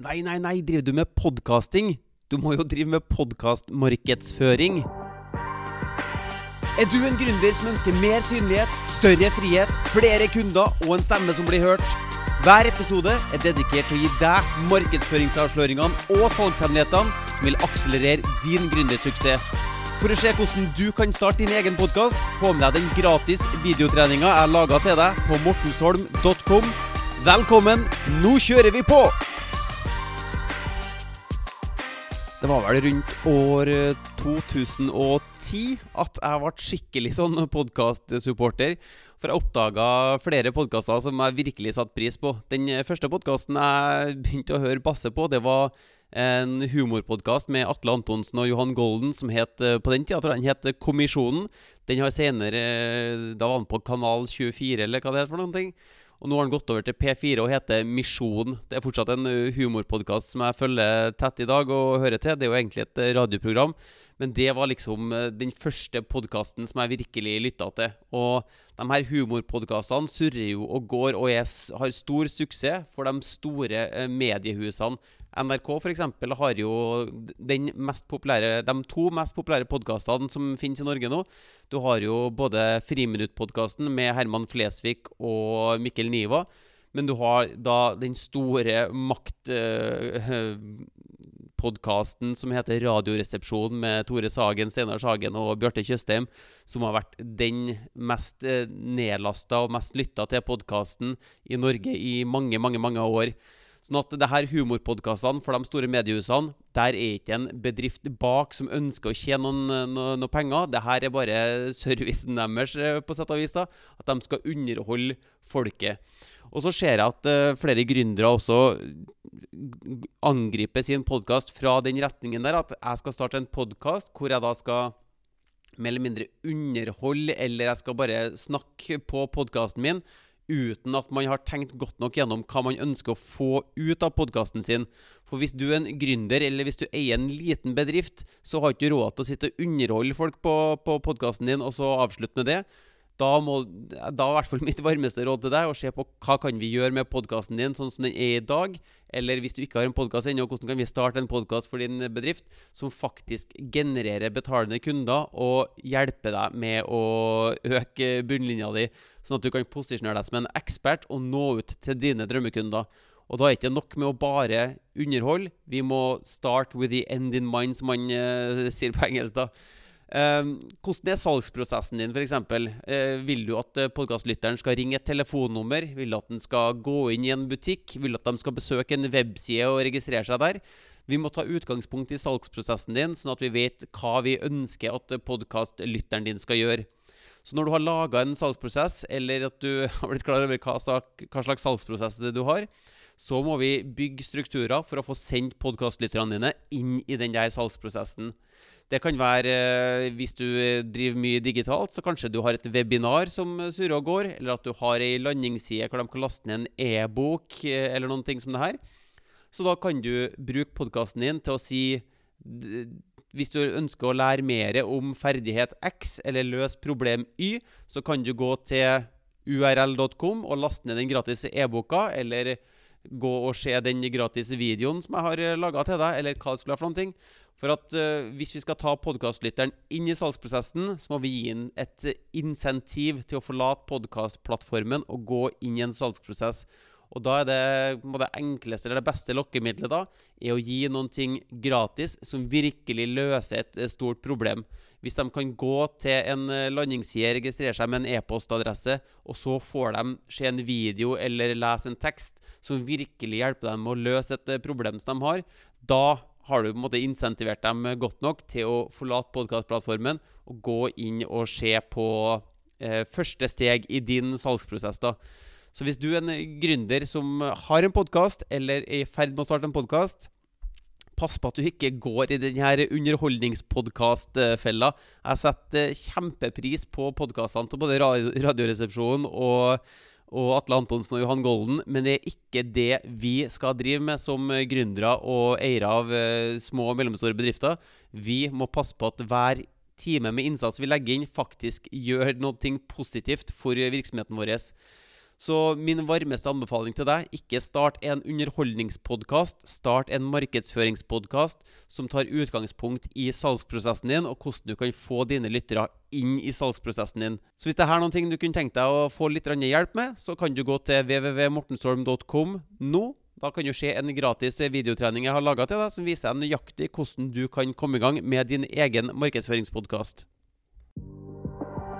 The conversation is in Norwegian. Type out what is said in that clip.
Nei, nei, nei, driver du med podkasting? Du må jo drive med podkastmarkedsføring. Er du en gründer som ønsker mer synlighet, større frihet, flere kunder og en stemme som blir hørt? Hver episode er dedikert til å gi deg markedsføringsavsløringene og salgshemmelighetene som vil akselerere din gründersuksess. For å se hvordan du kan starte din egen podkast, få med deg den gratis videotreninga jeg laga til deg på mortensholm.com. Velkommen, nå kjører vi på! Det var vel rundt år 2010 eh, at jeg ble skikkelig sånn podkastsupporter. For jeg oppdaga flere podkaster som jeg virkelig satte pris på. Den første podkasten jeg begynte å høre Basse på, det var en humorpodkast med Atle Antonsen og Johan Golden som het eh, på den tida den het Kommisjonen. Den har senere eh, Da var den på Kanal 24, eller hva det heter for noen ting. Og nå har han gått over til P4 og heter Misjon. Det er fortsatt en uh, humorpodkast som jeg følger tett i dag og hører til. Det er jo egentlig et uh, radioprogram, men det var liksom uh, den første podkasten som jeg virkelig lytta til. Og de her humorpodkastene surrer jo og går og er, har stor suksess for de store mediehusene. NRK f.eks. har jo populære, de to mest populære podkastene som finnes i Norge nå. Du har jo både Friminutt-podkasten med Herman Flesvig og Mikkel Niva. Men du har da den store maktpodkasten uh, som heter Radioresepsjonen med Tore Sagen, Steinar Sagen og Bjarte Tjøstheim, som har vært den mest uh, nedlasta og mest lytta til podkasten i Norge i mange, mange, mange år. Sånn at det her humorpodkastene for de store mediehusene, der er ikke en bedrift bak som ønsker å tjene noen, noen, noen penger. Det her er bare servicen deres, eh, på sett og vis. da, At de skal underholde folket. Og så ser jeg at uh, flere gründere også angriper sin podkast fra den retningen der. At jeg skal starte en podkast hvor jeg da skal mer eller mindre underholde, eller jeg skal bare snakke på podkasten min uten at man har tenkt godt nok gjennom hva man ønsker å få ut av podkasten sin. For hvis du er en gründer, eller hvis du eier en liten bedrift, så har du ikke råd til å sitte og underholde folk på, på podkasten din, og så avslutte med det. Da, må, da i hvert fall mitt varmeste råd til deg å se på hva kan vi gjøre med podkasten din sånn som den er i dag. Eller hvis du ikke har en podkast ennå, hvordan kan vi starte en podkast for din bedrift som faktisk genererer betalende kunder og hjelper deg med å øke bunnlinja di, sånn at du kan posisjonere deg som en ekspert og nå ut til dine drømmekunder. Og da er det ikke nok med å bare underholde. Vi må start with the end in mind, som man uh, sier på engelsk. da. Uh, hvordan er salgsprosessen din, f.eks.? Uh, eh, vil du at uh, podkastlytteren skal ringe et telefonnummer? Vil du at den skal gå inn i en butikk? Vil du at de skal besøke en webside og registrere seg der? Vi må ta utgangspunkt i salgsprosessen din, sånn at vi vet hva vi ønsker at podkastlytteren din skal gjøre. Så når du har laga en salgsprosess, eller at du har blitt klar over hva slags salgsprosess du har, så må vi bygge strukturer for å få sendt podkastlytterne dine inn i den der salgsprosessen. Det kan være eh, hvis du driver mye digitalt, så kanskje du har et webinar som surrer og går, eller at du har ei landingsside hvor de kan laste ned en e-bok eh, eller noen ting som det her. Så da kan du bruke podkasten din til å si Hvis du ønsker å lære mer om ferdighet X eller løse problem Y, så kan du gå til url.com og laste ned den gratis e-boka, eller gå og se den gratis videoen som jeg har laga til deg, eller hva det skulle være for noen ting. For at uh, hvis vi skal ta podkastlytteren inn i salgsprosessen, så må vi gi inn et insentiv til å forlate podkastplattformen og gå inn i en salgsprosess. Og da er det, det enkleste eller det beste lokkemiddelet da, er å gi noen ting gratis som virkelig løser et eh, stort problem. Hvis de kan gå til en eh, landingsside, registrere seg med en e-postadresse, og så får de se en video eller lese en tekst som virkelig hjelper dem med å løse et problem som de har, da har du på en måte insentivert dem godt nok til å forlate podkastplattformen og gå inn og se på eh, første steg i din salgsprosess. da. Så hvis du er en gründer som har en podkast, eller er i ferd med å starte en podkast, pass på at du ikke går i denne underholdningspodkastfella. Jeg setter kjempepris på podkastene til både Radioresepsjonen og og Atle Antonsen og Johan Golden, men det er ikke det vi skal drive med som gründere og eiere av uh, små og mellomstore bedrifter. Vi må passe på at hver time med innsats vi legger inn, faktisk gjør noe positivt for virksomheten vår. Så min varmeste anbefaling til deg, ikke start en underholdningspodkast. Start en markedsføringspodkast som tar utgangspunkt i salgsprosessen din, og hvordan du kan få dine lyttere inn i salgsprosessen din. Så hvis det er noen ting du kunne tenkt deg å få litt hjelp med, så kan du gå til www.mortenstorm.com nå. Da kan du se en gratis videotrening jeg har laga til deg, som viser deg nøyaktig hvordan du kan komme i gang med din egen markedsføringspodkast.